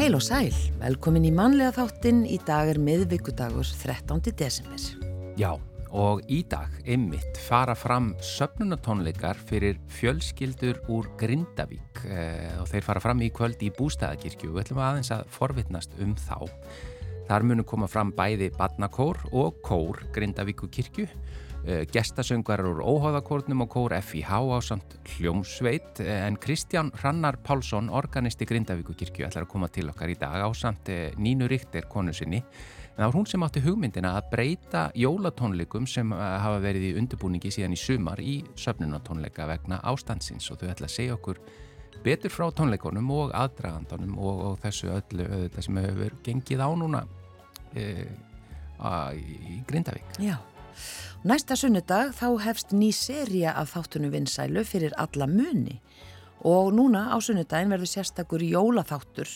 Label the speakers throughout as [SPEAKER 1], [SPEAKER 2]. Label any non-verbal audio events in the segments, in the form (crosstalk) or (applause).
[SPEAKER 1] Heil og sæl, velkomin í manlega þáttinn, í dag er miðvíkudagur 13. desember.
[SPEAKER 2] Já, og í dag, ymmit, fara fram söpnunatónleikar fyrir fjölskyldur úr Grindavík eh, og þeir fara fram í kvöld í bústæðakirkju og við ætlum aðeins að forvitnast um þá. Þar munum koma fram bæði badnakór og kór Grindavíku kirkju gestasöngar úr óháðakórnum og kór FIH á samt hljómsveit. Eh, en Kristján Hrannar Pálsson, organisti Grindavíkukirkju ætlar að koma til okkar í dag á samt eh, Nínu Ríkter konu sinni. En það var hún sem átti hugmyndina að breyta jólatónleikum sem hafa verið í undirbúningi síðan í sumar í söfnunatónleika vegna ástandsins. Og þau ætla að segja okkur betur frá tónleikonum og aðdragandunum og, og þessu öllu þetta sem hefur gengið á núna e, a, í Grindavík.
[SPEAKER 1] Já Næsta sunnudag þá hefst ný seria af þáttunum vinsælu fyrir alla muni og núna á sunnudagin verður sérstakur jólaþáttur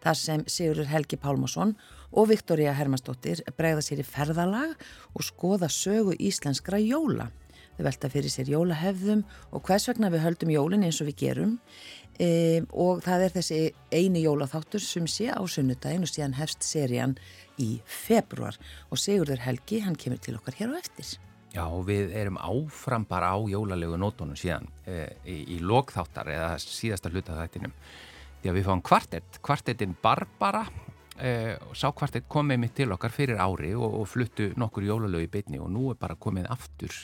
[SPEAKER 1] þar sem Sigurður Helgi Pálmarsson og Viktoria Hermannsdóttir bregða sér í ferðalag og skoða sögu íslenskra jóla. Þau velta fyrir sér jólahefðum og hvers vegna við höldum jólin eins og við gerum e, og það er þessi eini jólaþáttur sem sé á sunnudagin og síðan hefst serían í februar og Sigurður Helgi, hann kemur til okkar hér á eftir.
[SPEAKER 2] Já, við erum áfram bara á jólalegu nótunum síðan e, í, í lokþáttar eða síðasta hluta þættinum. Því að við fáum kvartett, kvartettin Barbara e, og sá kvartett komið mitt til okkar fyrir ári og, og fluttu nokkur jólalegu í beitni og nú er bara komið aftur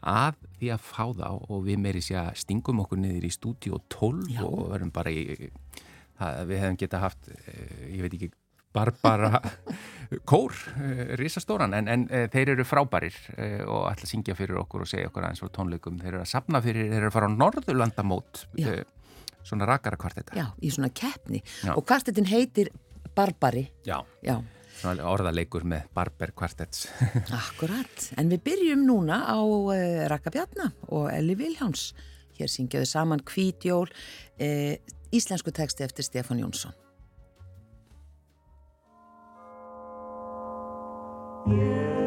[SPEAKER 2] að því að fá þá og við meiri sé að stingum okkur niður í stúdíu 12 Já. og verðum bara í, það, við hefum geta haft, e, ég veit ekki Barbara Kór, eh, risastóran, en, en eh, þeir eru frábærir eh, og ætla að syngja fyrir okkur og segja okkur aðeins frá tónleikum. Þeir eru að sapna fyrir, þeir eru að fara á Norðurlandamót, svona rakara kvartetta.
[SPEAKER 1] Já, í svona keppni. Já. Og kvartettin heitir Barbari.
[SPEAKER 2] Já, Já. Svona orðaleikur með Barber kvartetts. (laughs)
[SPEAKER 1] Akkurat, en við byrjum núna á Raka Bjarnar og Elli Viljáns. Hér syngjaðu saman Kvítjól, íslensku teksti eftir Stefán Jónsson. Yeah.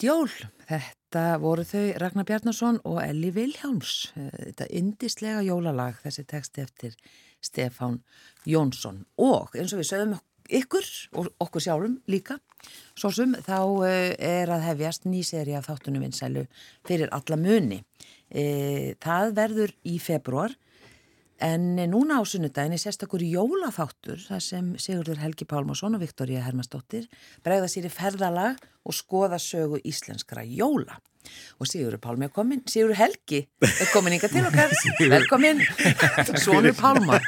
[SPEAKER 1] Hvít jól,
[SPEAKER 3] Þetta voru þau Ragnar Bjarnason og Elli Viljáms. Eh, þetta indislega jólalag, þessi teksti eftir Stefán Jónsson. Og eins og við sögum ykkur og okkur sjálfum líka, svo sem þá eh, er að hefjast nýseri af þáttunum vinsælu fyrir alla muni. Eh, það verður í februar En núna á sunnudagin er sérstakur jólaþáttur þar sem Sigurður Helgi Pálmarsson og Viktoria Hermannsdóttir bregða sér í ferðalag og skoða sögu íslenskra jóla. Og Sigurður Pálmi er komin, Sigurður Helgi er komin ykkar til okkar, velkomin, Svonur Pálmar.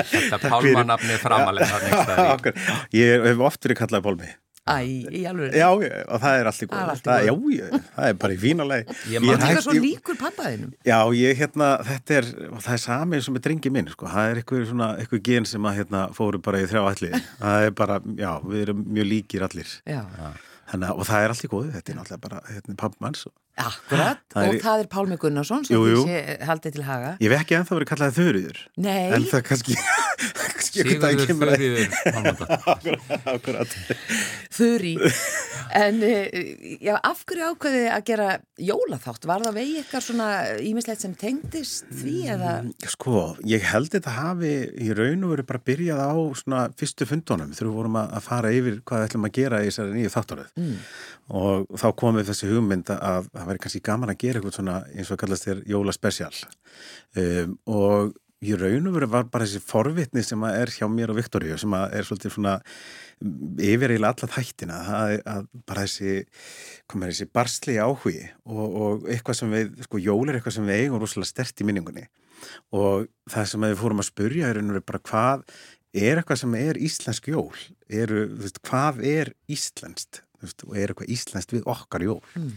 [SPEAKER 2] Þetta Pálmanafni framalega.
[SPEAKER 4] Ég hef oft verið kallað Pálmi.
[SPEAKER 3] Æ, í alveg.
[SPEAKER 4] Já, og það er allt í góð. Já, það er bara í fínaleg. (laughs)
[SPEAKER 3] Ég maður líka svo líkur pappaðinum.
[SPEAKER 4] Já, ég, hérna, þetta er, það er samið sem er dringið minn, sko. Það er eitthvað svona, eitthvað gen sem að, hérna, fóru bara í þrjá allir. Það er bara, já, við erum mjög líkir allir. Já. Þannig, og það er allt í góð, þetta er náttúrulega bara, hérna, pappamanns og
[SPEAKER 3] Akkurat, það og það er Pálmi Gunnarsson sem því haldið til haga.
[SPEAKER 4] Ég vef ekki ennþá verið kallaðið þurriður.
[SPEAKER 3] Nei.
[SPEAKER 4] En það kannski... (laughs)
[SPEAKER 2] Sigurður þurriður. (laughs)
[SPEAKER 4] Akkurat.
[SPEAKER 3] Þurri. En eh, já, af hverju ákveði að gera jólaþátt? Var það vegi eitthvað svona ímislegt sem tengdist því eða? Mm,
[SPEAKER 4] sko, ég held þetta hafi í raun og verið bara byrjað á svona fyrstu fundunum þegar við vorum að fara yfir hvað við ætlum að gera í þessari nýju þáttaröð. Mm og þá komið þessi hugmynd að það væri kannski gaman að gera eitthvað svona eins og kallast þér jólaspecial. Um, og í raun og veru var bara þessi forvitni sem er hjá mér og Viktoríu sem er svolítið svona yfir eiginlega alla þættina að, að bara þessi, þessi barsli áhugi og, og eitthvað sem við, sko jól er eitthvað sem við eigum rosalega stert í minningunni. Og það sem við fórum að spurja er einhverju bara hvað er eitthvað sem er íslensk jól, eru, veist, hvað er íslenskt? Og er eitthvað íslenskt við okkar jól? Mm.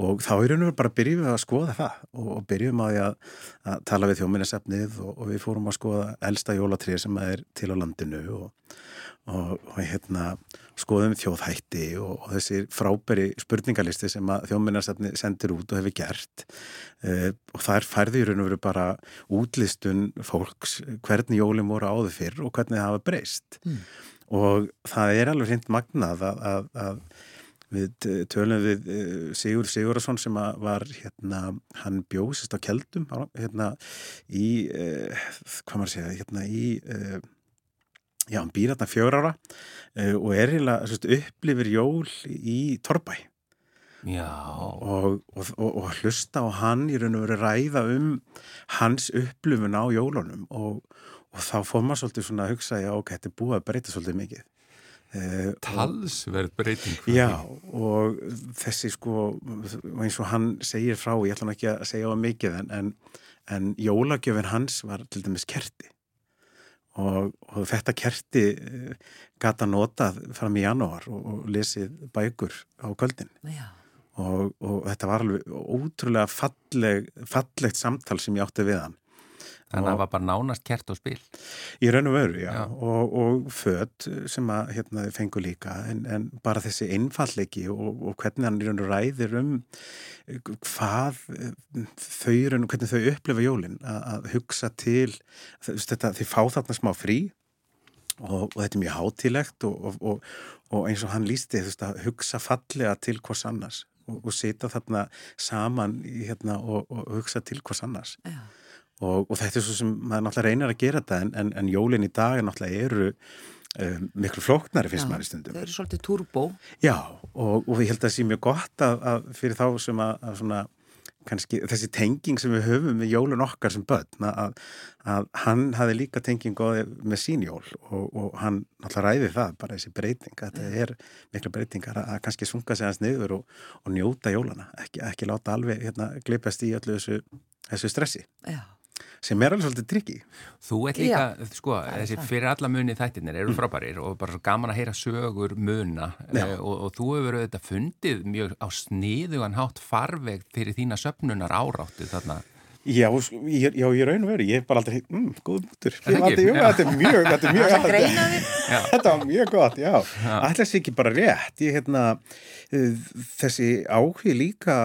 [SPEAKER 4] Og þá er og verið bara byrjum við að skoða það. Og, og byrjum að, að, að tala við þjóminnesefnið og, og við fórum að skoða elsta jólatrið sem er til á landinu og, og hérna skoðum þjóðhætti og þessi frábæri spurningalisti sem þjóminnesefnið sendir út og hefur gert. Uh, og það er færði í raun og verið bara útlistun fólks hvernig jólum voru áður fyrr og hvernig það hafa breyst. Mm og það er alveg hreint magnað að, að, að við tölum við eh, Sigur Sigurðarsson sem var hérna, hann bjósist á keldum hérna í eh, hvað maður segja, hérna í eh, já, hann býr hérna fjögur ára og er eiginlega upplifir jól í Torbæ og, og, og, og hlusta á hann í raun og veru ræða um hans upplifun á jólunum og og þá fór maður svolítið svona að hugsa já ok, þetta er búið að breyta svolítið mikið
[SPEAKER 2] Talsverð breyting
[SPEAKER 4] Já, og þessi sko eins og hann segir frá ég ætla ekki að segja á mikið en, en, en jólagjöfin hans var til dæmis kerti. Og, og þetta kerti eh, gata notað fram í janúar og, og lesið bækur á kvöldin. Og, og þetta var alveg ótrúlega falleg, fallegt samtal sem ég átti við hann
[SPEAKER 2] Þannig að það var bara nánast kert og spil.
[SPEAKER 4] Í raun og veru, já. já. Og, og född sem að hérna, fengu líka en, en bara þessi einfallegi og, og hvernig hann í raun og ræðir um hvað þau í raun og hvernig þau upplifa jólinn að, að hugsa til þetta, þau fá þarna smá frí og, og þetta er mjög hátilegt og eins og hann lísti veist, að hugsa fallega til hvers annars og sita þarna saman hérna, og hugsa til hvers annars. Já. Og, og þetta er svo sem maður náttúrulega reynir að gera þetta en, en, en jólinn í dag er náttúrulega eru um, miklu flóknari fyrst maður í stundum.
[SPEAKER 3] Það eru svolítið turbo.
[SPEAKER 4] Já og, og ég held að það sé mjög gott að, að fyrir þá sem að, að svona, kannski, þessi tenging sem við höfum með jólun okkar sem börn að, að hann hafi líka tenging með sín jól og, og hann náttúrulega ræði það bara þessi breyting. Þetta ja. er miklu breytingar að kannski sunga sig hans niður og njóta jólana, ekki, ekki láta alveg hérna, gleipast í öllu þessu, þessu stressi. Já sem er alveg svolítið tryggi.
[SPEAKER 2] Þú ert líka, Já, sko, þessi fyrir alla muni þættirnir eru mm. frábærir og bara svo gaman að heyra sögur muna uh, og, og þú hefur auðvitað fundið mjög á sniðugan hátt farveg fyrir þína söpnunar áráttu þarna
[SPEAKER 4] Já, ég, já, ég raun og veru, ég hef bara aldrei, mmm, góð mútur, þetta er mjög, þetta er mjög, þetta var mjög gott, já, ætla þessi ekki bara rétt, ég hérna, þessi áhug líka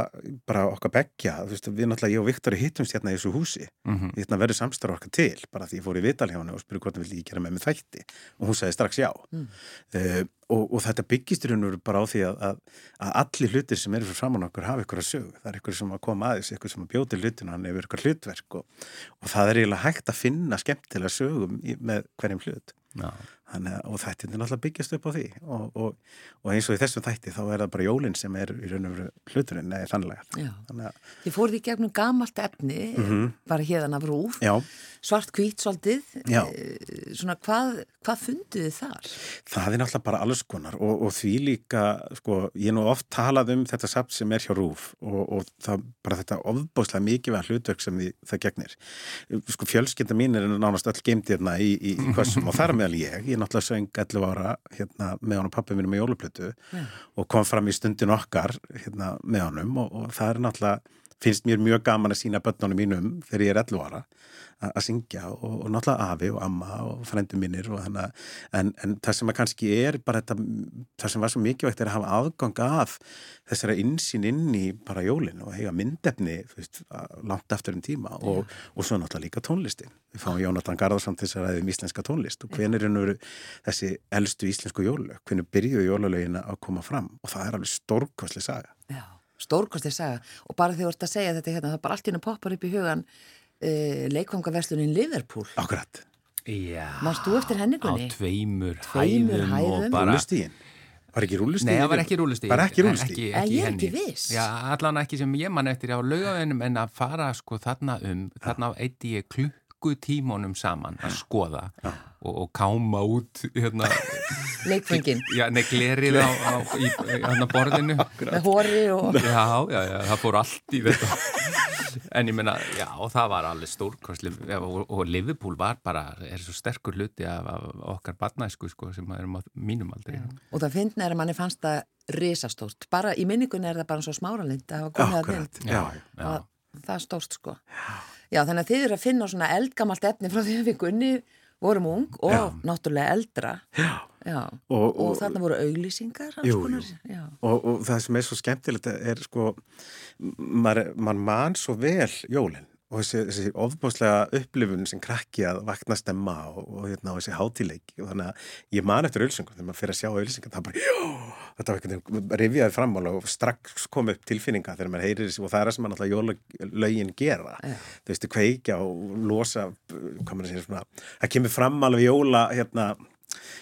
[SPEAKER 4] bara okkar begja, þú veist, við náttúrulega, ég og Viktor hittumst hérna í þessu húsi, mm -hmm. hérna verður samstarf okkar til, bara því ég fór í vital hjá henni og spurði hvort hann vildi ekki gera með mig þætti. Og hún sagði strax já, mm. uh, og, og þetta byggist í raun og veru bara á því að, að, að allir hlutir sem eru fyrir framann okkur hafa ykkur að sögu. Það er ykkur sem að koma aðeins, ykkur sem að bjóti hlutinu, hann hefur ykkur hlutverk og, og það er eiginlega hægt að finna skemmtilega sögum með hverjum hlut. Já. Þannig, og þetta er náttúrulega byggjast upp á því. Og, og, og eins og í þessum þætti þá er það bara jólinn sem er í raun og veru hluturinn eða þannlega
[SPEAKER 3] Þið fóruð í gegnum gamalt efni mm -hmm. bara hérna af rúf
[SPEAKER 4] Já.
[SPEAKER 3] svart kvít svolítið. E, svona hvað, hvað funduð þið þar?
[SPEAKER 4] Það er náttúrulega bara alls konar og, og því líka sko, ég nú oft talað um þetta samt sem er hjá rúf og það bara þetta ofbáslega mikið verðan hlutverk sem því, það gegnir. Sko fjölskynda mín er nánast öll geimdirna í, í, í kvössum og þar meðal ég. Ég náttúrulega söng 11 ára hérna, með honum pappi mínu með jóluplötu yeah. og kom fram í stundin okkar hérna, með honum og, og það er náttúrulega finnst mér mjög gaman að sína börnunum mínum þegar ég er 11 ára að syngja og, og náttúrulega afi og amma og frendum mínir og þannig en, en það sem að kannski er bara þetta það sem var svo mikilvægt er að hafa aðgang af þessara insýn inn í bara jólinu og hega myndefni veist, langt eftir en tíma og, og svo náttúrulega líka tónlistin. Við fáum Jónatan Garðarsson til þess að ræðum íslenska tónlist og hvernig er þessi eldstu íslensku jólu, hvernig byrjuðu jólulegina að koma fram? Og það er alveg stórkostlega saga.
[SPEAKER 3] Já, stórkostlega saga. Og bara þegar þú ert að segja þetta hérna, það bara allt í hennu poppar upp í hugan uh, leikvangaverslunin Liverpool.
[SPEAKER 4] Akkurat.
[SPEAKER 3] Mást þú eftir hennigunni?
[SPEAKER 2] Á tveimur, tveimur hæðum, hæðum.
[SPEAKER 4] Bara... Rúlustígin Var ekki rúlustígin?
[SPEAKER 2] Nei, það var ekki rúlustígin
[SPEAKER 4] Var ekki rúlustígin?
[SPEAKER 3] Ekki, ekki ég er ekki viss.
[SPEAKER 2] Já, allan ekki sem ég man eftir á laugavinnum en að fara sko þarna um þarna eitt ég klukkutímonum saman að skoða Já. og, og káma út hérna
[SPEAKER 3] Leikfengin
[SPEAKER 2] Já, neglerið á, á í, hérna borðinu
[SPEAKER 3] Með hóri og
[SPEAKER 2] Já, já, já, það fór allt í þetta en ég menna, já, það var alveg stórkostli og, og Liverpool var bara, er svo sterkur hluti af, af okkar barnæsku sko, sem erum á mínum aldrei.
[SPEAKER 3] Og það neður að manni fannst það risastórt, bara í minningunni er það bara svo smáralind að hafa komið að mynd.
[SPEAKER 2] Já, já.
[SPEAKER 3] Það, það er stórt sko. Já, þannig að þið eru að finna svona eldgamalt efni frá því að við gunni vorum ung og já. náttúrulega eldra
[SPEAKER 4] já.
[SPEAKER 3] Já. Og, og, og þarna voru auglýsingar
[SPEAKER 4] jú, jú. Og, og það sem er svo skemmtilegt er sko maður man, man svo vel jólinn og þessi, þessi ofbáslega upplifun sem krakki að vakna stemma og, og hérna, þessi hátileiki og þannig að ég man eftir ölsingum þegar maður fyrir að sjá ölsingar það bara, þetta var eitthvað rivjaði framála og strax kom upp tilfinninga þegar maður heyrir þessi og það er það sem maður náttúrulega jólagin gera, ja. þú veistu, kveikja og losa, hvað maður segir svona það kemur fram alveg jóla hérna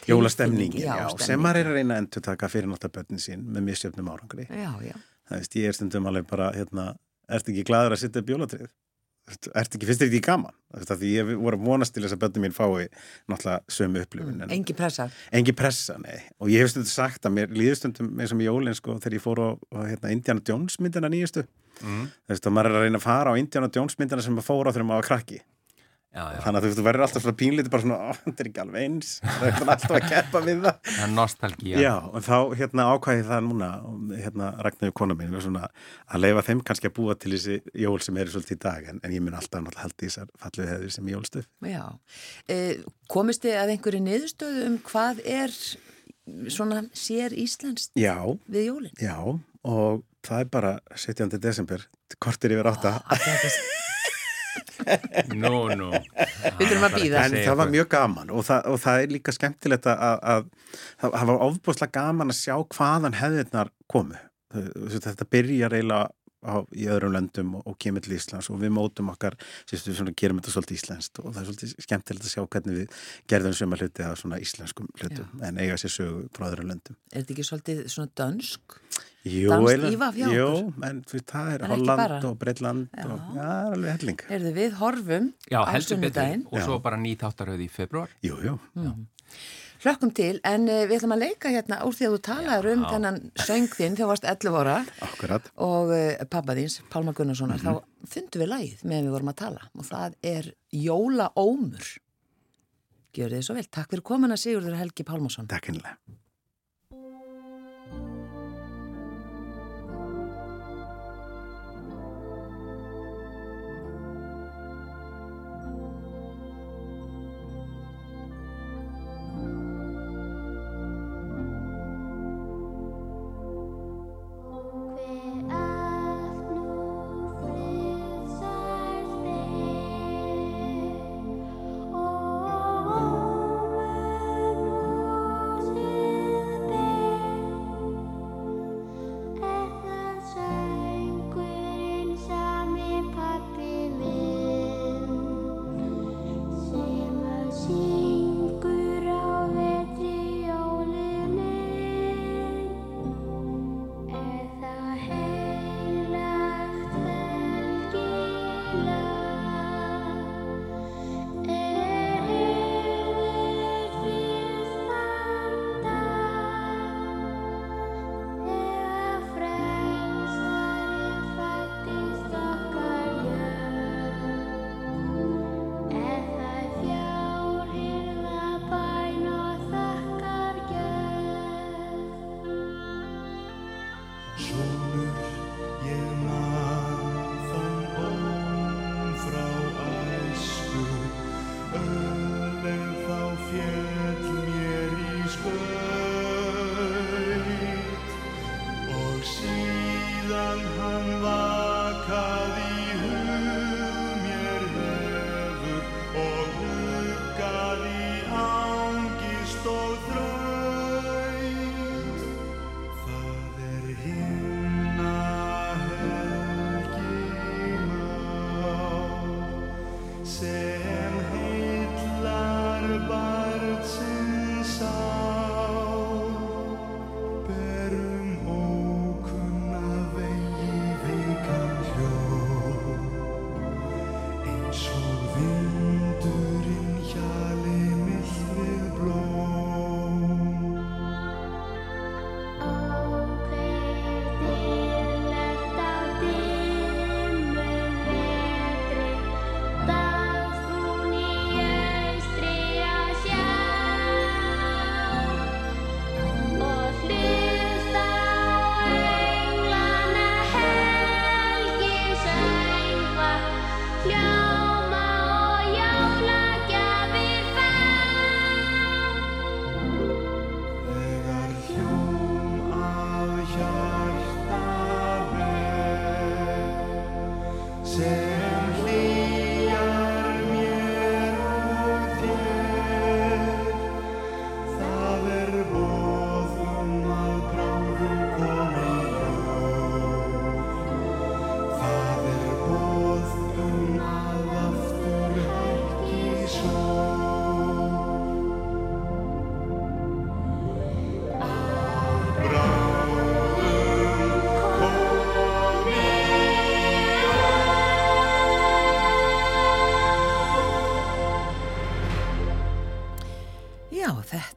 [SPEAKER 4] jólastemningin, já, já sem maður er að reyna að endur taka fyrir náttúrulega börnin sín með misjöfnum árangri.
[SPEAKER 3] Já, já.
[SPEAKER 4] það veist, ég er stundum alveg bara, hérna, ert ekki gladur að sitta upp jólatrið ert ekki, finnst þetta ekki gaman? Því ég voru að vonast til þess að börnum mín fái náttúrulega sömu upplifun
[SPEAKER 3] mm, Engi pressa.
[SPEAKER 4] Engi pressa, nei. Og ég hef stundum sagt að mér líður stundum eins og með jólinn sko þegar ég fór á, á hérna, Indiana Jones myndina nýjastu mm. þú veist að maður er að reyna að fara á Indiana Jones myndina sem maður fór á þegar maður var krakki Já, já. Þannig að þú verður alltaf svona pínlítið bara svona, þetta er ekki alveg eins, það er alltaf að keppa við það.
[SPEAKER 2] Það er nostálgíja.
[SPEAKER 4] Já, og þá hérna ákvæði það núna, hérna Ragnarður kona mín, svona, að leifa þeim kannski að búa til þessi jól sem eru svolítið í dag, en, en ég mun alltaf náttúrulega held í þessar fallið hefðir sem jólstöð.
[SPEAKER 3] Já, eh, komist þið að einhverju niðurstöðu um hvað er svona sér Íslands
[SPEAKER 4] já,
[SPEAKER 3] við jólinn?
[SPEAKER 4] Já, og það er bara 17. desember, kortir yfir átta.
[SPEAKER 3] Ó,
[SPEAKER 2] Nú, nú.
[SPEAKER 3] Við þurfum að býða
[SPEAKER 4] En það var mjög gaman og það, og það er líka skemmtilegt að, að, að það var ofbúslega gaman að sjá hvaðan hefðirnar komu. Þetta byrjar eiginlega á, í öðrum löndum og, og kemur til Íslands og við mótum okkar, sérstu við svona gerum þetta svolítið íslenskt og það er svolítið skemmtilegt að sjá hvernig við gerðum söma hluti af svona íslenskum hlutum Já. en eiga sér sögu frá öðrum löndum.
[SPEAKER 3] Er þetta ekki svolítið svona dönsk?
[SPEAKER 4] Jú, jú, en það er Holland og Breitland og já, það er alveg helling.
[SPEAKER 3] Erðu við horfum
[SPEAKER 2] já, á sunnudaginn. Og svo bara nýþáttaröði í februar
[SPEAKER 4] Jú, jú. Mm.
[SPEAKER 3] Hlökkum til, en uh, við ætlum að leika hérna úr því að þú talaður um þennan söng þinn þegar þú varst 11 ára.
[SPEAKER 4] Akkurat.
[SPEAKER 3] og uh, pappa þins, Pálmar Gunnarssonar mm -hmm. þá fundum við lægið með við vorum að tala. Og það er Jóla Ómur Gjör þið svo vel, takk fyrir komuna Sigurður Helgi Pálmarsson.
[SPEAKER 4] Takk einlega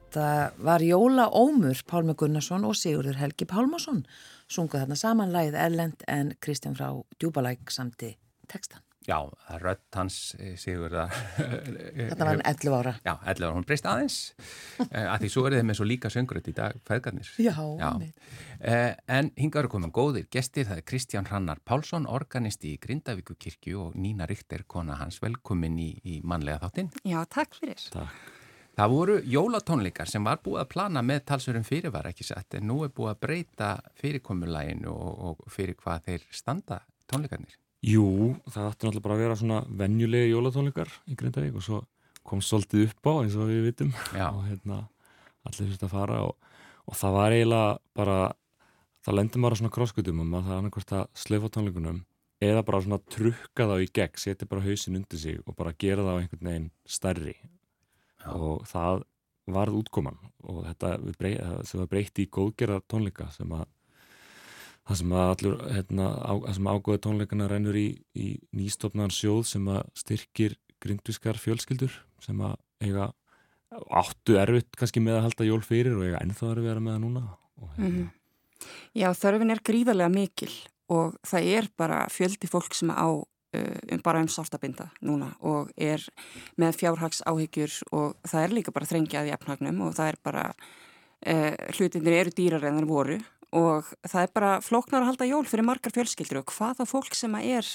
[SPEAKER 3] Þetta var Jóla Ómur, Pálmi Gunnarsson og Sigurður Helgi Pálmarsson. Sunguð þarna samanlægið Erlend en Kristján frá Djúbalæk samti tekstan.
[SPEAKER 2] Já, rött hans eh, Sigurðar. (laughs)
[SPEAKER 3] Þetta var hann 11 ára.
[SPEAKER 2] Já, 11 ára, hún breyst aðeins. (laughs) Eh, að því svo er þið með svo líka söngröð í dag, feðgarnir.
[SPEAKER 3] Já,
[SPEAKER 2] Já. Eh, En hingar eru komin góðir gestir, það er Kristján Hrannar Pálsson, organisti í Grindavíku kirkju og Nína Richter, kona hans, velkomin í, í mannlega þáttinn.
[SPEAKER 5] Já, takk fyrir.
[SPEAKER 6] Takk.
[SPEAKER 2] Það voru jólatónleikar sem var búið að plana með talsurum fyrirvara ekki sett en nú er búið að breyta fyrirkomulæginu og, og fyrir hvað þeir standa tónleikarnir.
[SPEAKER 6] Jú, það ætti náttúrulega bara að vera svona venjulegi jólatónleikar í Grindavík og svo kom svolítið upp á eins og við vitum
[SPEAKER 2] Já.
[SPEAKER 6] og hérna allir þurfti að fara og, og það var eiginlega bara, það lendur á svona krosskutum um að það er annarkvært að slöfa tónleikunum eða bara svona trukka þá í gegn, setja bara hausin undir sig og bara gera það á einhvern veginn stærri
[SPEAKER 2] Já.
[SPEAKER 6] og það varð útkoman og þetta sem var breytt í góðgerða tónleika sem að það sem að allur hérna, á, sem ágóða tónleikana rennur í, í nýstofnaðan sjóð sem að styrkir grindvískar fjölskyldur sem að eiga áttu erfitt kannski með að halda jól fyrir og eiga ennþá að vera með það núna og hérna,
[SPEAKER 5] Mhm. Já, þörfin er gríðarlega mikil og það er bara fjöldi fólk sem á um bara um sártabinda núna og er með fjárhags áhyggjur og það er líka bara þrengjað í efnagnum og það er bara uh, hlutinir eru dýrar en þeir voru og það er bara flóknar að halda jól fyrir margar fjölskyldur og hvaða fólk sem að er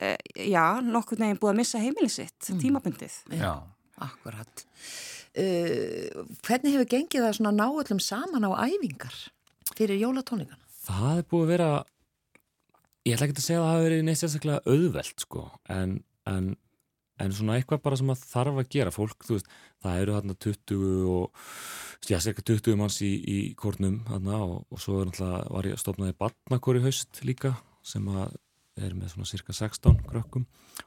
[SPEAKER 5] uh, já, nokkur neginn búið að missa heimili sitt,
[SPEAKER 3] Mm.
[SPEAKER 5] tímabundið.
[SPEAKER 2] Já.
[SPEAKER 3] Akkurat. Uh, hvernig hefur gengið að svona ná öllum saman á æfingar fyrir jólatónleikana?
[SPEAKER 6] það er búið að vera ég ætla ekki að segja að það hafi verið neitt sérstaklega auðvelt sko en, en, en svona eitthvað bara sem að þarf að gera. Fólk, þú veist, það eru þarna 20 og já, cirka 20 manns í, í kórnum þarna og, og svo er náttúrulega, var ég að stopnaði barnakori haust líka sem að er með svona cirka 16 krökkum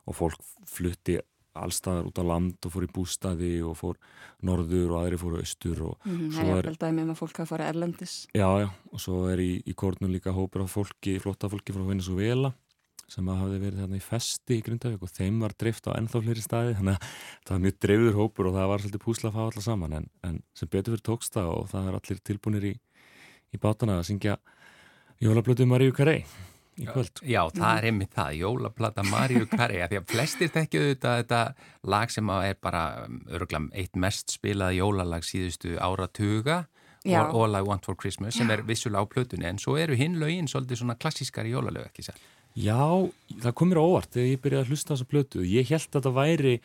[SPEAKER 6] og fólk flutti allstaðar út á land og fór í bústaði og fór norður og aðri fóru austur og
[SPEAKER 5] Mm,
[SPEAKER 6] Svo
[SPEAKER 5] það er
[SPEAKER 6] er-
[SPEAKER 5] vel dæmi um að fólk hafa farið erlendis.
[SPEAKER 6] Já, já, og svo er í, í kórnum líka hópur af fólki, flotta fólki frá Venezuela sem að hafi verið þarna í festi í Grindavík og þeim var drift á ennþá fleiri staði þannig að það var mjög dreifður hópur og það var svolítið púsla að fá alla saman en, en sem betur fyrir tókst það og það er allir tilbúinir í, í bátana að syngja Jólablötu Maríu Carey í kvöld.
[SPEAKER 2] Já, það er einmitt það, jólaplata Maríu Carey, af því að flestir þekkju þetta, þetta lag sem er bara örgulega eitt mest spilað jólalag síðustu áratuga
[SPEAKER 5] Já.
[SPEAKER 2] All, All I Want For Christmas sem er vissulega á plötunni en svo eru hinn lögin svolítið svona klassískari jólalög, ekki sér?
[SPEAKER 6] Já, það kom mér á óvart þegar ég byrjaði að hlusta á þessa plötu. Ég held að það væri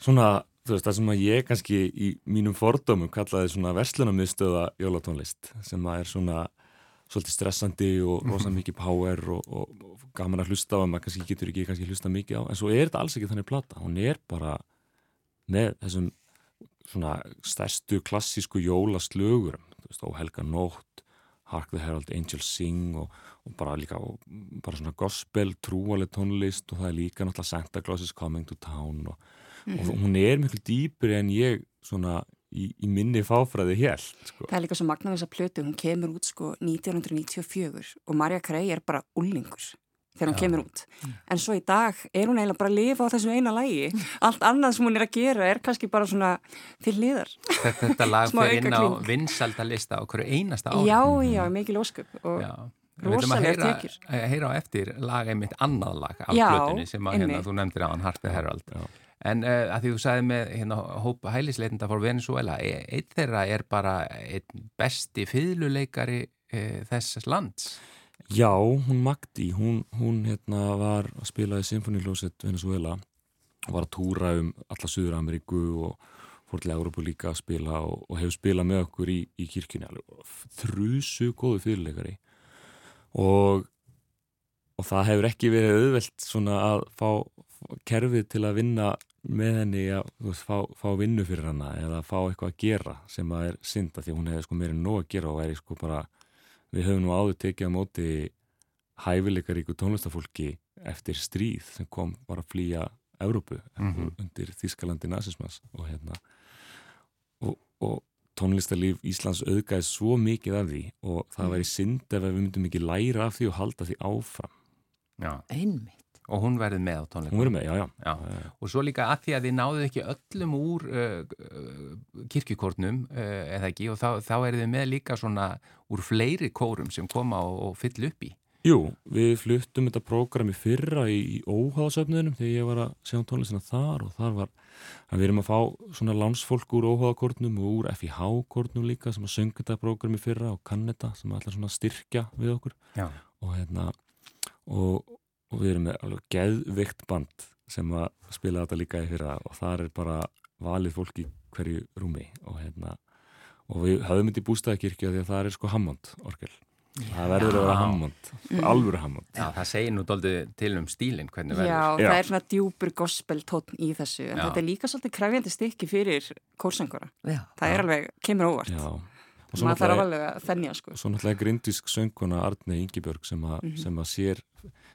[SPEAKER 6] svona, þú veist, það sem að ég kannski í mínum fordómum kallaði svona verslunarmiðstöða jólatónlist sem að er svona svolítið stressandi og rosa mikið power og, og, og gaman að hlusta á en maður kannski getur ekki kannski hlusta mikið á. En svo er þetta alls ekki þannig plata, hún er bara með þessum svona stærstu klassísku jólaslögurum, þú veist, Óhelga nótt Hark the Herald Angels Sing og, og bara líka og bara svona gospel, trúaleg tónlist og það er líka náttúrulega Santa Claus is Coming to Town og, og hún er miklu dýpri en ég svona í, í minni fáfræði held sko.
[SPEAKER 5] Það er líka svo magna við þessa plötu, hún kemur út sko 1994 og Marja Carey er bara ullingur þegar hún
[SPEAKER 2] Já.
[SPEAKER 5] kemur út. En svo í dag er hún eiginlega bara að lifa á þessu eina lægi. (laughs) Allt annað sem hún er að gera er kannski bara svona til liðar.
[SPEAKER 2] Þetta, lag (laughs) fyrir inn á vinsaldalista á hverju einasta ári.
[SPEAKER 5] Já, já, mikil ósköp. Og
[SPEAKER 2] Já. Við ætlum að
[SPEAKER 5] Rosalegar
[SPEAKER 2] heyra,
[SPEAKER 5] tekjur.
[SPEAKER 2] að heyra á eftir lag einmitt annað lag af
[SPEAKER 5] Já,
[SPEAKER 2] plötunni sem að hérna, þú nefndir á hann Harp the Herald.
[SPEAKER 6] Já.
[SPEAKER 2] En uh, að því þú sagði með hérna, hópa hælisleitenda fór Venezuela, e- einn þeirra er bara einn besti fiðluleikari uh, þessas lands.
[SPEAKER 6] Já, hún Magdi, hún, hún hérna var að spila í Symfóniljósett Venezuela og var að túra um alla Suður Ameríku og fór til Európu líka að spila og, og hefur spilað með okkur í, í kirkjunni alveg þrjusu góðu fyrirleikari og, og það hefur ekki verið auðvelt að fá kerfið til að vinna með henni að veist, fá, fá vinnu fyrir hana eða fá eitthvað að gera sem að er synda því hún hefði sko meira en nóg að gera og væri sko bara við höfum nú áður tekið á móti hæfileikaríku tónlistafólki eftir stríð sem kom var að flýja Európu
[SPEAKER 2] Mhm.
[SPEAKER 6] undir Þískalandi nazismas og hérna og, og tónlistarlíf Íslands auðgæði svo mikið af því og það væri synd ef við myndum ekki læra af því og halda því áfram
[SPEAKER 2] Já.
[SPEAKER 3] Einmitt.
[SPEAKER 2] Og hún verði með á tónleikum?
[SPEAKER 6] Hún verði með, já, já.
[SPEAKER 2] já. Og svo líka að því að þið náðu ekki öllum úr uh, kirkjukórnum, uh, eða ekki, og þá, þá er þið með líka svona úr fleiri kórum sem koma og, og fyll upp í.
[SPEAKER 6] Jú, við fluttum þetta prógrami fyrra í, í óháðasöfniðinum þegar ég var að segja um tónlistina þar og þar var að við erum að fá svona landsfólk úr óháðakórnum og úr FIH-kórnum líka sem að sönga þetta prógrami fyrra og kann þetta sem að alltaf svona styrkja við okkur og hérna og, og við erum með alveg geðvikt band sem að spila þetta líka í fyrra og þar er bara valið fólk í hverju rúmi og hérna og við höfum þetta í bústæðakirkja því að það er sko Hammond orgel. Það verður að vera Hammond mm. alvöru Hammond.
[SPEAKER 2] Já, það segir nú doldið til um stílinn hvernig verður
[SPEAKER 5] Já, Já, það er svona djúpur gospel tótn í þessu en Já. þetta er líka svolítið krefjandi stykki fyrir kórsengura það er alveg, kemur óvart. Já maður þarf alveg að þennja sko.
[SPEAKER 6] Svo náttúrulega grindísk sönguna Arne Ingibjörg sem, a, mm -hmm. sem að sér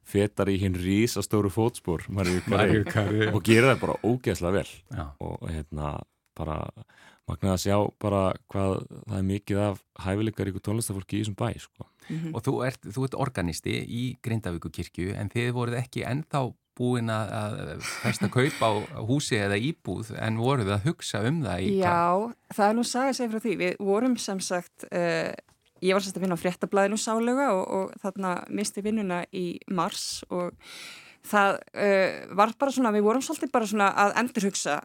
[SPEAKER 6] fetar í hinn rísastóru fótspór og gera það bara ógeðslega vel Já. og hérna bara magnaði að sjá bara hvað það er mikið af hæfileikar ykkur tónlistafólki í þessum bæ sko.
[SPEAKER 2] mm -hmm. og þú ert, þú ert organisti í Grindavíkukirkju en þið voruð ekki ennþá búin að festa kaup á húsi eða íbúð en voruð að hugsa um það í
[SPEAKER 5] Já, það er nú sagað sér frá því. Við vorum sem sagt uh, ég var sérst að vinna á fréttablaðinu sálega og, og þarna misti vinnuna í mars og það uh, var bara svona, við vorum svolítið bara svona að endurhugsa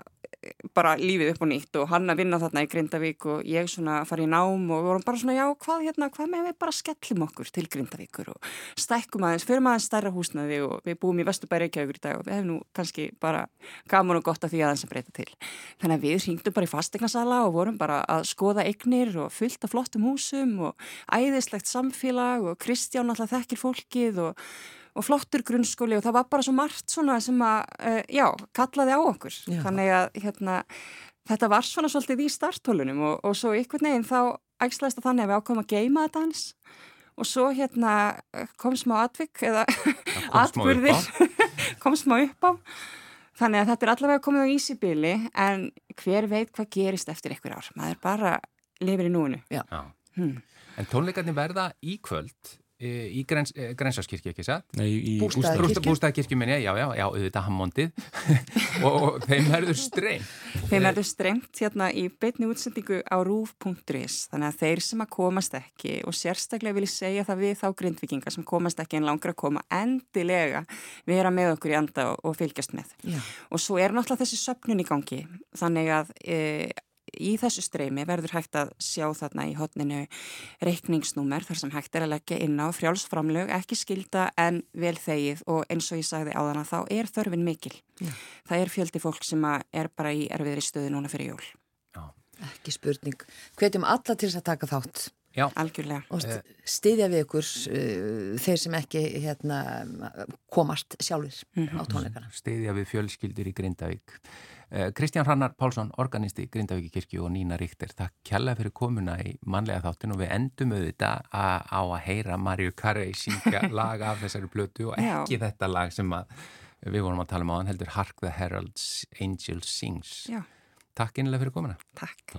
[SPEAKER 5] bara lífið upp og nýtt og hann að vinna þarna í Grindavík og ég svona að fara í nám og við vorum bara svona já hvað hérna, hvað með við bara skellum okkur til Grindavíkur og stækkum aðeins, fyrir maður stærra húsnaði og við búum í Vesturbæri Reykjavíkur í dag og við hefum nú kannski bara gaman og gott af því aðeins að breyta til. Þannig að við ringdum bara í fastegnarsala og vorum bara að skoða eignir og fylta flottum húsum og æðislegt samfélag og Kristján alltaf þekkir fólkið og og flottur grunnskóli og það var bara svo margt svona sem að, uh, já, kallaði á okkur. Já. þannig að hérna þetta var svona svolítið í starthólunum og, og svo ykkur neginn þá ægslæst að þannig að við ákomum að geima þetta hans og svo hérna kom smá atvik eða atbyrðir (laughs) kom smá upp á. Þannig að þetta er allavega komið á ísibili en hver veit hvað gerist eftir ykkur ár? Maður bara lifir í núinu.
[SPEAKER 2] Hmm. En tónleikarnir verða í kvöld í grens, Grensáskirkju, ekki það?
[SPEAKER 6] Nei, í
[SPEAKER 2] Bústæðakirkju. Bústæðakirkju minni, já, já, já, auðvitað hammondið (laughs) og þeim verður streymt.
[SPEAKER 5] Þeim verður streymt hérna í beitni útsendingu á rúf.is þannig að þeir sem að komast ekki og sérstaklega vil ég segja það við þá grindvikingar sem komast ekki en langar að koma endilega vera með okkur í anda og, og fylgjast með. Já. Og svo er náttúrulega þessi söpnun í gangi þannig að e, í þessu streymi verður hægt að sjá þarna í hotninu reikningsnúmer þar sem hægt er að leggja inn á frjálsframlög, ekki skilda en vel þegið og eins og ég sagði á þann að þá er þörfin mikil. Já. Það er fjöldi fólk sem er bara í erfiðri stöðu núna fyrir jól.
[SPEAKER 3] Já. Ekki spurning. Hvetjum alla til þess að taka þátt.
[SPEAKER 5] Já, algjörlega.
[SPEAKER 3] Og stiðja við ykkur uh, þeir sem ekki hérna, komast sjálfur mm -hmm. á tónleikana.
[SPEAKER 2] Stiðja við fjölskyldur í Grindavík. Eh, Kristján Hrannar Pálsson, organisti Grindavíki kirkju og Nína Ríkter, takk kjalla fyrir komuna í manlega þáttin og við endum auðvitað á að heyra Marju Carey syngja (laughs) lag af þessari blötu og ekki Já. þetta lag sem við vorum að tala um á hann heldur Hark the Herald's Angel Sings. Já. Takk einlega fyrir komuna.
[SPEAKER 5] Takk.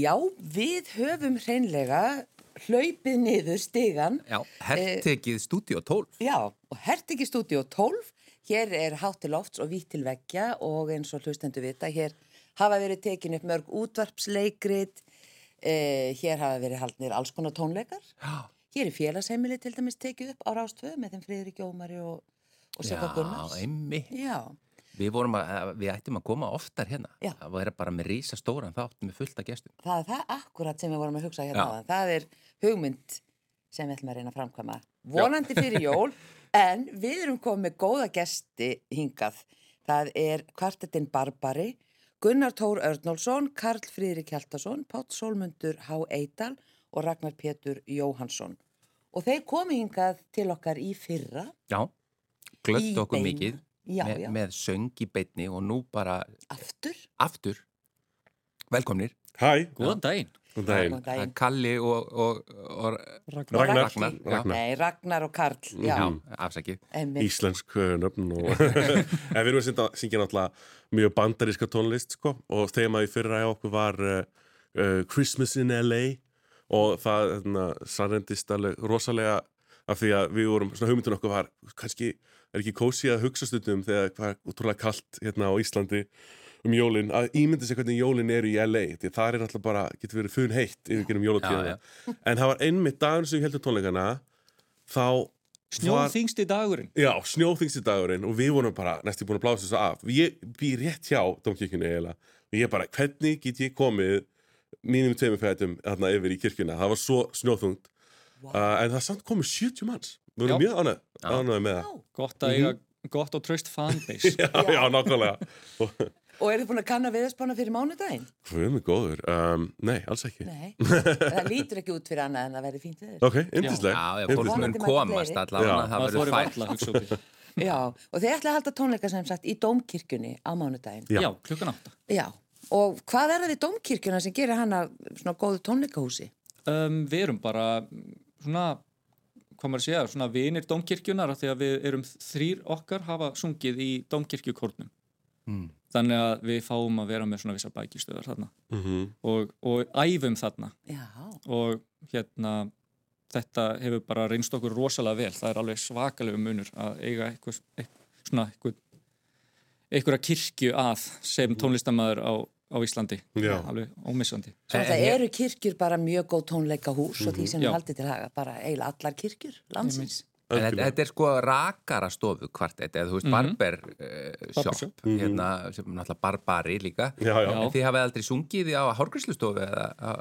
[SPEAKER 3] Já, við höfum hreinlega hlaupið niður stigan.
[SPEAKER 2] Já, herrtekið eh, stúdíu 12.
[SPEAKER 3] Já, og herrtekið stúdíu 12. Hér er hátt til lofts og vítt til veggja og eins og hlustendu vita, hér hafa verið tekin upp mörg útvarpsleikrit, eh, hér hafa verið haldnir alls konar tónleikar. Já. Hér er félagsheimili til dæmis tekið upp á Rástvöðu með þeim Friðrik Jómari og, og Seka Gunnars.
[SPEAKER 2] Já, einmi.
[SPEAKER 3] Já.
[SPEAKER 2] Við, að, við ættum að koma oftar hérna. Já. það var bara með rísa stóran þátt með fullta gestum.
[SPEAKER 3] Það er það akkurat sem við vorum að hugsa hérna á það er hugmynd sem við ætlum að reyna að framkvæma. Vonandi fyrir (laughs) jól en við erum komið með góða gesti hingað. Það er kvartetinn Barbari Gunnar Tór Örnálsson Karl Fríðrik Hjaltarsson Pátt Sólmundur Há Eidal og Ragnar Pétur Jóhansson og þeir komið hingað til okkar í fyrra.
[SPEAKER 2] Já, glögt okkur mikið já, með, já. með söng í beitni og nú bara
[SPEAKER 3] Aftur?
[SPEAKER 2] Aftur. Velkomnir.
[SPEAKER 7] Hæ,
[SPEAKER 8] góðan daginn.
[SPEAKER 7] Góðan
[SPEAKER 2] daginn. Kalli og, og, og
[SPEAKER 7] Ragnar. Ragnar.
[SPEAKER 3] Ragnar. Nei, Ragnar og Karl Já,
[SPEAKER 2] já. Afsakið.
[SPEAKER 7] Íslensk nöfn og (laughs) En við erum að syngja náttúrulega mjög bandaríska tónlist sko. Og þemaði fyrra á okkur var uh, uh, Christmas in LA og það hérna, sannendist alveg rosalega af því að við vorum, svona hugmyndun okkur var kannski er ekki kósi að hugsa stundum þegar hvað er útrúlega kallt hérna á Íslandi um jólinn, að ímynda sig hvernig jólinn eru í LA, því það er alltaf bara getur verið funn heitt yfir genum jólatíðana en það var einmitt dagur sem við heldum tónleikana þá
[SPEAKER 8] Snjóþingsti dagurinn.
[SPEAKER 7] Já, snjóþingsti dagurinn og við vorum bara næstu búin að blása þessu af. Ég býr rétt hjá Dómkirkjunni eiginlega. Og ég bara, hvernig get ég komið mínum tveimifætum þarna yfir í kirkjuna? Það var svo snjóþungt. Wow. uh, en það samt komið 70 manns við vorum mjög ánægð, ánægð með það.
[SPEAKER 8] Gott að eiga, mm -hmm. gott og tröst fanbase. (laughs)
[SPEAKER 7] Já, já nákvæmlega.
[SPEAKER 3] Og eru þið búin að kanna viðspána fyrir mánudaginn?
[SPEAKER 7] Hvað er mjög góður? Um, nei, alls ekki.
[SPEAKER 3] Nei, það lítur ekki út fyrir annað en að verði fínt viður
[SPEAKER 7] Ok, yndisleg
[SPEAKER 2] Já, já, fólk mun komast allavega
[SPEAKER 8] Það verður fært. (laughs)
[SPEAKER 3] Já, og þið ætla að halda tónleika sem sagt í Dómkirkjunni á mánudaginn.
[SPEAKER 8] Já, klukkan átta.
[SPEAKER 3] Já, og hvað er það við Dómkirkjuna sem gerir hana svona góðu tónleikahúsi?
[SPEAKER 8] Um, við erum bara svona hvað maður segja, svona vinir domkirkjunar því að við erum þrýr okkar hafa sungið í domkirkjukórnum mm. þannig að við fáum að vera með svona vissa bækistöðar þarna mm -hmm. og, og æfum þarna
[SPEAKER 3] Já.
[SPEAKER 8] og hérna þetta hefur bara reynst okkur rosalega vel það er alveg svakalegu munur að eiga eitthvað, eitthvað svona eitthvað einhverja kirkju að sem tónlistamæður á á Íslandi, Já. alveg ómissandi.
[SPEAKER 3] Svo það eh, eru kirkjur bara mjög góð tónleika hús mm -hmm. og því sem við haldið til haga bara eiginlega allar kirkjur landsins.
[SPEAKER 2] Þetta, þetta er sko rakara stofu kvartett eða þú veist mm -hmm. barber uh, shop, mm -hmm. hérna sem náttúrulega barbari líka.
[SPEAKER 7] Já, já.
[SPEAKER 2] en þið hafið aldrei sungið á hórgríslustofu eða? Að...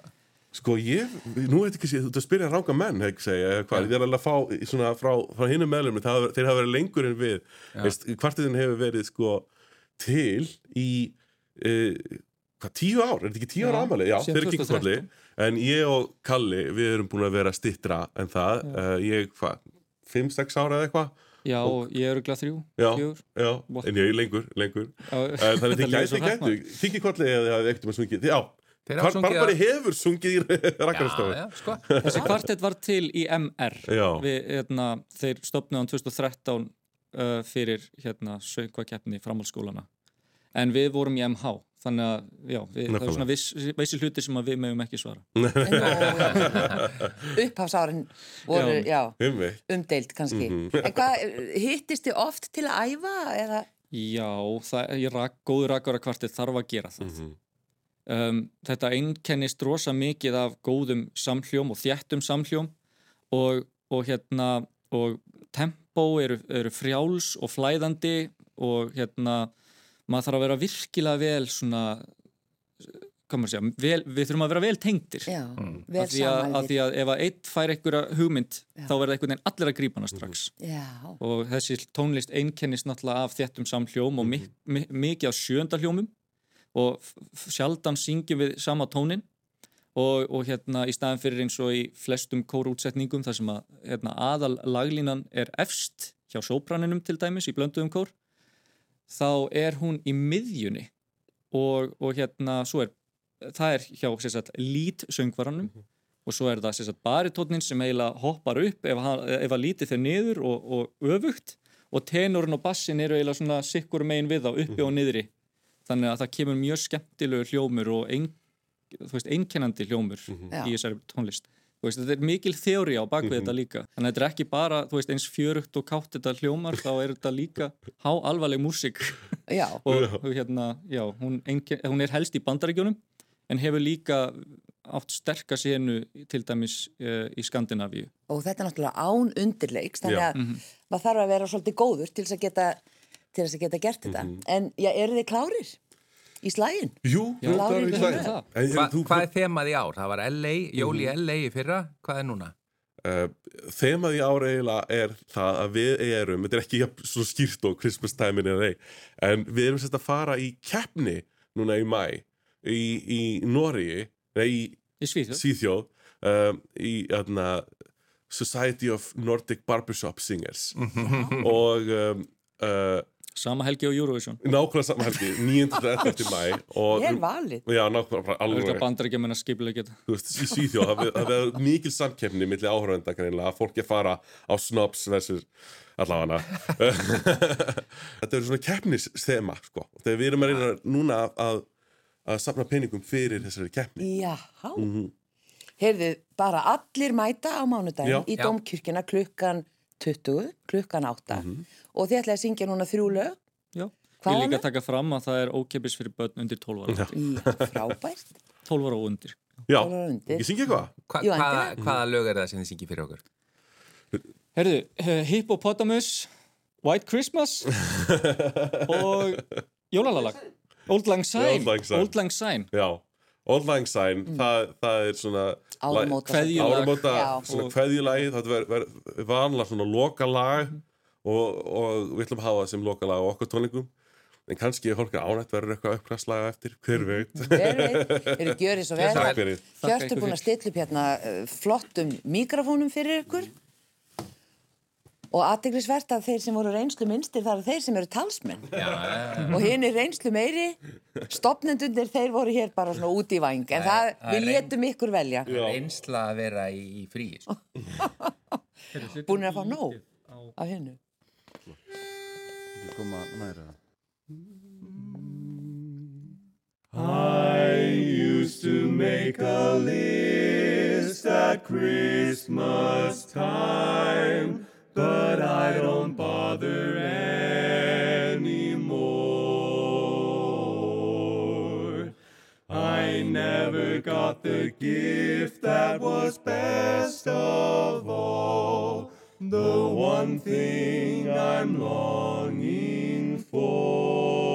[SPEAKER 7] Sko ég, nú veit ekki sér, þú að spyrja ránga menn, hefði segja, hvað, ég er alveg að fá svona frá, frá hinnum meðlum, þeir hafa verið lengur en við, kvartettin hefur verið sko til í uh, hvað, tíu ár, er þetta ekki tíu ára aðmæli? Já, þeir eru kinkvöldi, en ég og Kalli, við erum búin að vera stittra en það, uh, ég, hvað, fimm, sex ára eða eitthvað?
[SPEAKER 8] Já, og ég eru glæð þrjú,
[SPEAKER 7] fjúr. Já, já, en ég er lengur, lengur. Uh, þannig að (laughs) þið gæti, gæti, kinkvöldi eða það er ekkert um að svungið, já. Barbari hefur sungið í (laughs) rakkarstofu
[SPEAKER 8] sko. (laughs) Þessi kvartett var til í MR Við, hérna, Þeir stopnaði á 2013 uh, fyrir hérna, sögvakeppni framhaldsskólana en við vorum í MH þannig að já, við, það er svona viss, vissi hluti sem við meðum ekki svara (laughs)
[SPEAKER 3] upphafsárin voru já, já, umdeilt kannski mm -hmm. en hvað, hittist þið oft til að æfa? Eða?
[SPEAKER 8] Já, það, rak, góður rakvara kvartir þarf að gera það mm -hmm. um, þetta einkennist rosa mikið af góðum samhljóm og þjættum samhljóm og, og hérna og tempó eru, eru frjáls og flæðandi og hérna maður þarf að vera virkilega vel svona Segja, vel, við þurfum að vera vel tengtir
[SPEAKER 3] Já, mm. vel
[SPEAKER 8] af, því að, af því að ef að eitt fær einhverja hugmynd Já. þá verða einhvern veginn allir að grípa hana strax.
[SPEAKER 3] Já.
[SPEAKER 8] og þessi tónlist einkennist náttúrulega af þettum samhljóm og mi mi mikið af sjöndalhjómum og sjaldan syngjum við sama tónin og, og hérna í staðan fyrir eins og í flestum kórútsetningum þar sem að hérna, aðal laglínan er efst hjá sópraninum til dæmis í blönduðum kór þá er hún í miðjunni og, og hérna svo er það er hjá lítsöngvaranum mm -hmm. og svo er það baritónin sem eiginlega hoppar upp ef, ef að lítið þeir niður og, og öfugt og tenorinn og bassin eru eiginlega svona sikkur megin við á uppi mm -hmm. og niðri þannig að það kemur mjög skemmtilegu hljómur og ein, veist, einkennandi hljómur
[SPEAKER 3] Já.
[SPEAKER 8] í þessari tónlist veist, þetta er mikil þjóri á bakvið þetta líka. Þannig að þetta er ekki bara, þú veist, eins fjörugt og kátt þetta hljómar, þá er þetta líka há alvarleg músík (laughs)
[SPEAKER 3] Já,
[SPEAKER 8] og hérna, já, hún, einken, hún er helst í bandaríkjunum en hefur líka átt sterka senu til dæmis uh, í Skandinavíu.
[SPEAKER 3] Og þetta er náttúrulega án undirleiks þannig að maður þarf að vera svolítið góður til þess að geta, til þess að geta gert þetta. En já, eru þið klárir í slægin?
[SPEAKER 9] Jú,
[SPEAKER 8] Já,
[SPEAKER 9] það er í
[SPEAKER 8] það.
[SPEAKER 9] En
[SPEAKER 2] Hva, hvað er þemað í ár? Það var LA, jól í LA í fyrra, hvað er núna?
[SPEAKER 9] Uh, þemað í ára eiginlega er það að við erum, þetta er ekki svo skýrt og Christmas time in LA en við erum sérst að fara í keppni núna í mæ í, í nei í
[SPEAKER 8] í Svíþjóð
[SPEAKER 9] Svíþjóð um, í aðna, Society of Nordic Barbershop Singers og um, uh,
[SPEAKER 8] sama helgi á Eurovision.
[SPEAKER 9] Nákvæmlega saman helgi 9.11. (laughs) mæ og
[SPEAKER 3] Ég er valið.
[SPEAKER 9] Já, nákvæmlega, bara
[SPEAKER 8] Það er
[SPEAKER 9] alveg
[SPEAKER 8] þetta bandaríkja menna skipileg geta
[SPEAKER 9] þú veist, í Svíþjóð, það verður mikil samkeppni milli áhörvenda greinlega, að fólk er fara á snobs versus allavega. (laughs) Þetta er svona keppnisthema sko, þegar við erum að reyna núna að, að safna peningum fyrir þessari keppni.
[SPEAKER 3] Já, heyrðu, bara allir mæta á mánudaginn
[SPEAKER 9] Já.
[SPEAKER 3] í
[SPEAKER 2] Já.
[SPEAKER 3] domkirkjuna klukkan 20, klukkan 8 og þið ætlaði að syngja núna þrjú lög?
[SPEAKER 8] Já,
[SPEAKER 3] Hvaða
[SPEAKER 8] ég líka
[SPEAKER 3] lög?
[SPEAKER 8] taka fram að það er ókeppis fyrir börn undir 12 ára.
[SPEAKER 3] Já, frábært.
[SPEAKER 8] 12 ára og undir.
[SPEAKER 9] Já, ekki syngja eitthvað?
[SPEAKER 2] Hva,
[SPEAKER 3] Jú,
[SPEAKER 2] hvaða, hvaða lög er það sem þið syngir fyrir okkur?
[SPEAKER 8] Herðu, eh, Hippopotamus White Christmas (laughs) og Jólalalag Old Lang Syne.
[SPEAKER 9] Old Lang Syne.
[SPEAKER 8] Old Lang Syne.
[SPEAKER 9] Já, Old Lang Syne, það, það er svona
[SPEAKER 3] Áramóta
[SPEAKER 9] kveðjulagi það verður ver, vanlega svona lokalag og, og við ætlum að hafa það sem lokalag á okkur tónlingum en kannski er fólk ánætt verður eitthvað uppkvæmslaga eftir, hver veit?
[SPEAKER 3] Hver veit, eru gjörið svo (laughs) vel?
[SPEAKER 8] ykkur
[SPEAKER 3] búin að stilla upp hérna uh, flottum mikrofónum fyrir ykkur og aðteglisvert að þeir sem voru reynslu minnstir það eru þeir sem eru talsmenn.
[SPEAKER 2] Já, (laughs)
[SPEAKER 3] og hinn er reynslu meiri stopnendundir þeir voru hér bara svona út í væng. En það,
[SPEAKER 2] það er
[SPEAKER 3] við létum ykkur velja.
[SPEAKER 2] reynsla að vera í, í frí sko. (laughs)
[SPEAKER 3] búin að fá nóg hinnu
[SPEAKER 4] Ekki koma næra
[SPEAKER 9] I used to make a list at Christmas time, but I don't bother anymore. I never got the gift that was best of all, the one thing I'm longing for.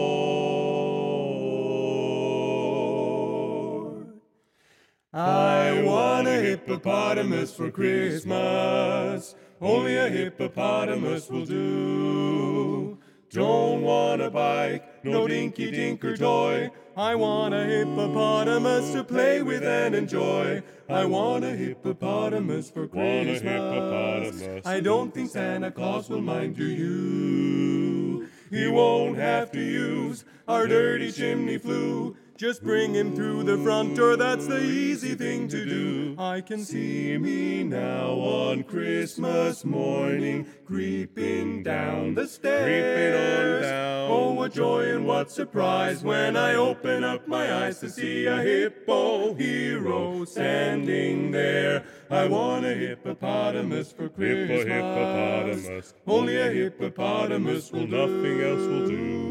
[SPEAKER 9] I want a hippopotamus for Christmas. Only a hippopotamus will do. Don't want a bike, no dinky dinker toy. I want a hippopotamus to play with and enjoy. I want a hippopotamus for Christmas. Hippopotamus. I don't think Santa Claus will mind, do you? He won't have to use our dirty chimney flue. Just bring him through the front door, that's the easy thing to do. I can see me now on Christmas morning, creeping down the stairs. Creeping on down. Oh, what joy and what surprise when I open up my eyes to see a hippo hero standing there. I want a hippopotamus for Christmas. hippopotamus. Only a hippopotamus will nothing else will do.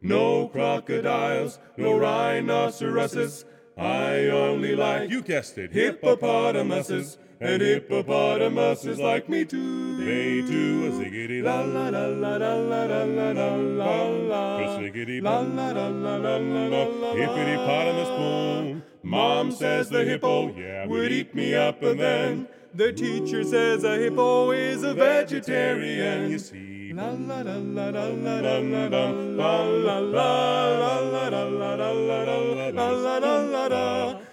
[SPEAKER 9] No crocodiles, no rhinoceroses. I only like, you guessed it, hippopotamuses. And hippopotamuses like me too. They do a ziggity la la la la la la la la la la la. A ziggity la la la la la la la la. Hippity potamus boom. Mom says the hippo would eat me up, and then the teacher says a hippo is a vegetarian. You see.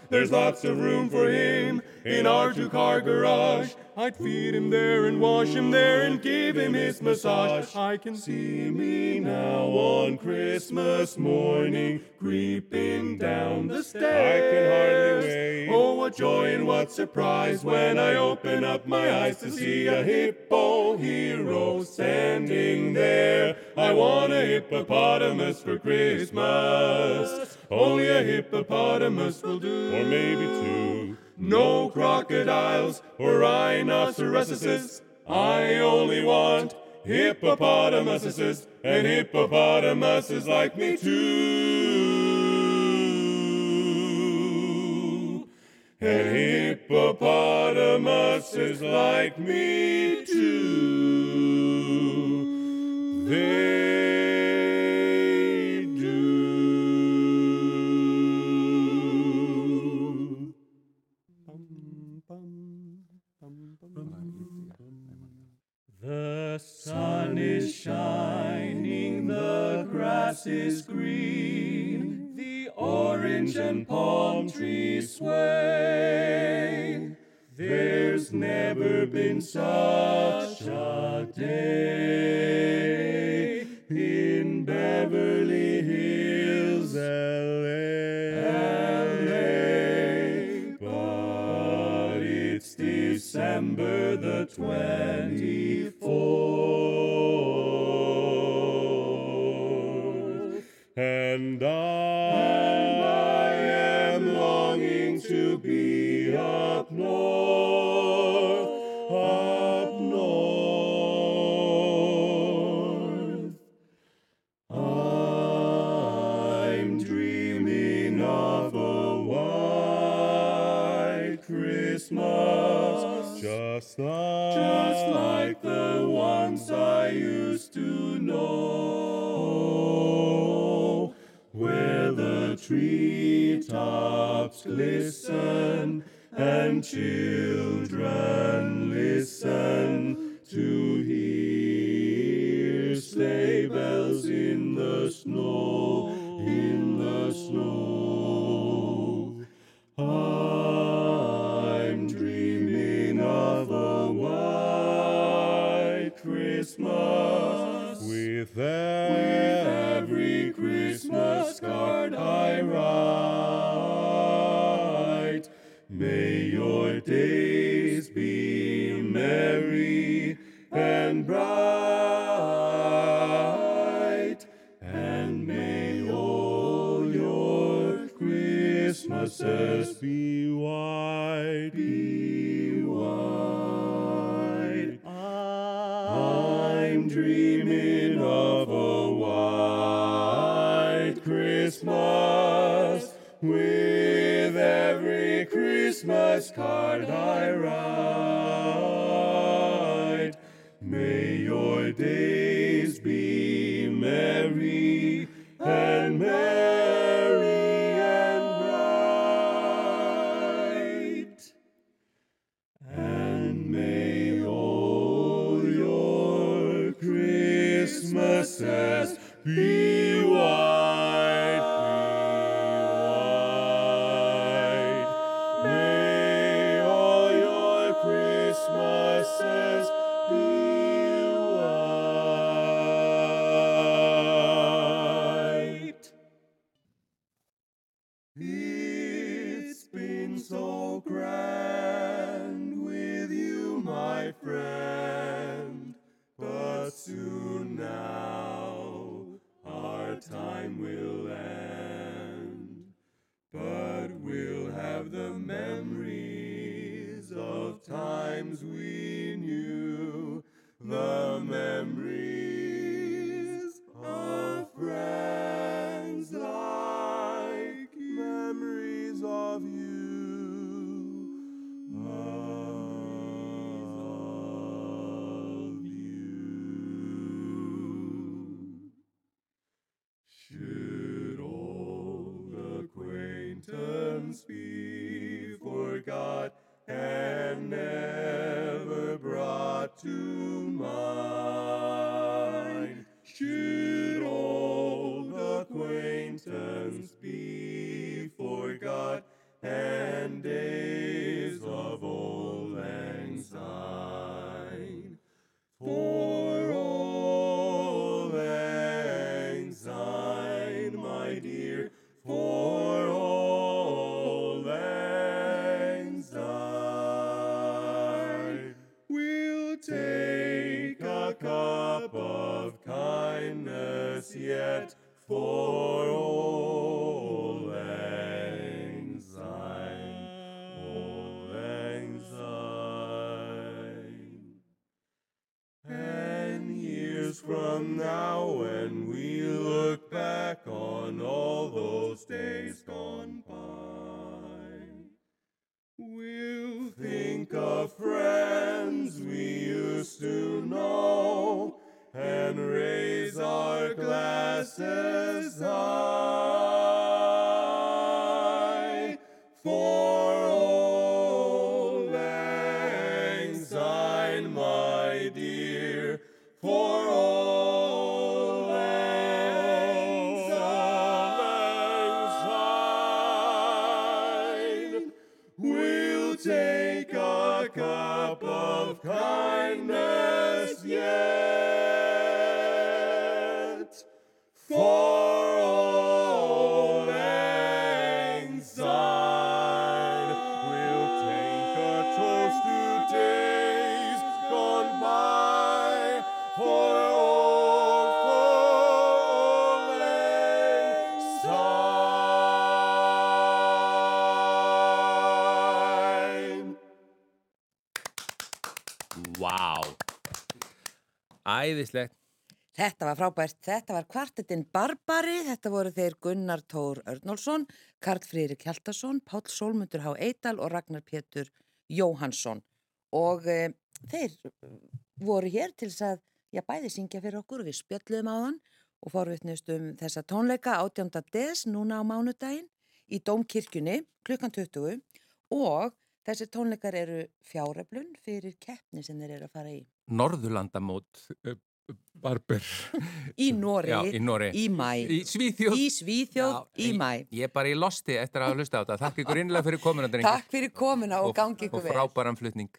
[SPEAKER 9] There's lots of room for him in our two car garage. I'd feed him there and wash him there and give him his massage. I can see me now on Christmas morning creeping down the stairs. I can hardly wait. Oh, what joy and what surprise when I open up my eyes to see a hippo hero standing there. I want a hippopotamus for Christmas. Only a hippopotamus will do. Or maybe two. No crocodiles or rhinoceroses. I only want hippopotamuses and hippopotamuses like me too. And hippopotamuses like me too. They is green, the orange and palm trees sway. There's never been such a day Christmases be white, be white. I'm dreaming of for
[SPEAKER 2] Æðislegt.
[SPEAKER 3] Þetta var frábært, þetta var kvartetinn Barbari, þetta voru þeir Gunnar Tór Örnólfsson, Karl Frýrik Hjaltarsson, Páll Sólmundur Há Eidal og Ragnar Pétur Jóhansson og e, þeir voru hér til þess að já, bæði syngja fyrir okkur. Og við spjöldluðum á hann og forvittnust um þessa tónleika 18. des núna á mánudaginn í Dómkirkjunni klukkan 20 og þessi tónleikar eru fjáreflun fyrir keppni sem þeir eru að fara í.
[SPEAKER 2] Norðurlandamót uh, Barber
[SPEAKER 3] Í Nóri, (laughs)
[SPEAKER 2] Já, í
[SPEAKER 3] í mæ.
[SPEAKER 2] Í Svíþjóð
[SPEAKER 3] Í Svíþjóð, í mæ.
[SPEAKER 2] Ég, er bara í losti eftir að hafa hlusta á þetta Takk ykkur innlega fyrir kominandring
[SPEAKER 3] Takk fyrir komuna og, gangi ykkur
[SPEAKER 2] Og
[SPEAKER 3] vel.
[SPEAKER 2] frábæran flutning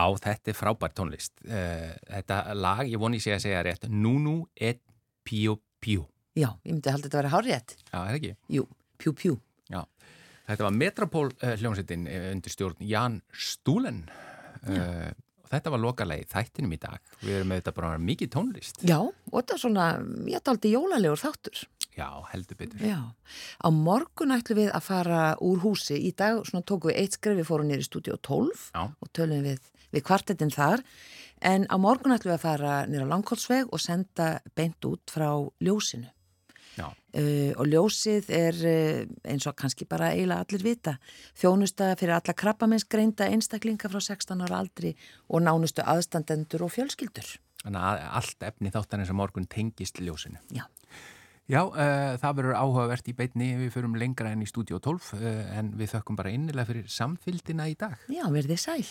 [SPEAKER 2] Já, þetta er frábært tónlist. Uh, þetta lag, ég voni sé að segja rétt, Nunu et Pio Pio.
[SPEAKER 3] Já, ég myndi halda þetta að vera hárrétt.
[SPEAKER 2] Já, er ekki?
[SPEAKER 3] Jú, pjú pjú.
[SPEAKER 2] Já. Þetta var Metropól uh, hljómsveitin uh, undir stjórn Jan Stúlen. Uh, þetta var lokalegi þættinum í dag. Við erum með þetta bara mikið tónlist.
[SPEAKER 3] Já, og þetta er svona, ég taldi jólalegur þáttur.
[SPEAKER 2] Já, heldur betur.
[SPEAKER 3] Já, á morgun ætlum við að fara úr húsi. Í dag svona tókum við eitt skref, við fórum nýri í stúdíu 12
[SPEAKER 2] Já.
[SPEAKER 3] og tölum við, við kvartetinn þar. En á morgun ætlum við að fara nýra á Langholtsveg og senda beint út frá ljósinu. Uh, og ljósið er uh, eins og kannski bara eiginlega allir vita þjónusta fyrir alla krabbaminsgreinda einstaklinga frá 16 ára aldri og nánustu aðstandendur og fjölskyldur
[SPEAKER 2] þannig að allt efni þáttan eins og morgun tengist ljósinu.
[SPEAKER 3] Já.
[SPEAKER 2] Já, uh, það verður áhugavert í beitni, við förum lengra enn í stúdíu 12 uh, en við þökkum bara innilega fyrir samfylgdina í dag.
[SPEAKER 3] Já, verðið sæl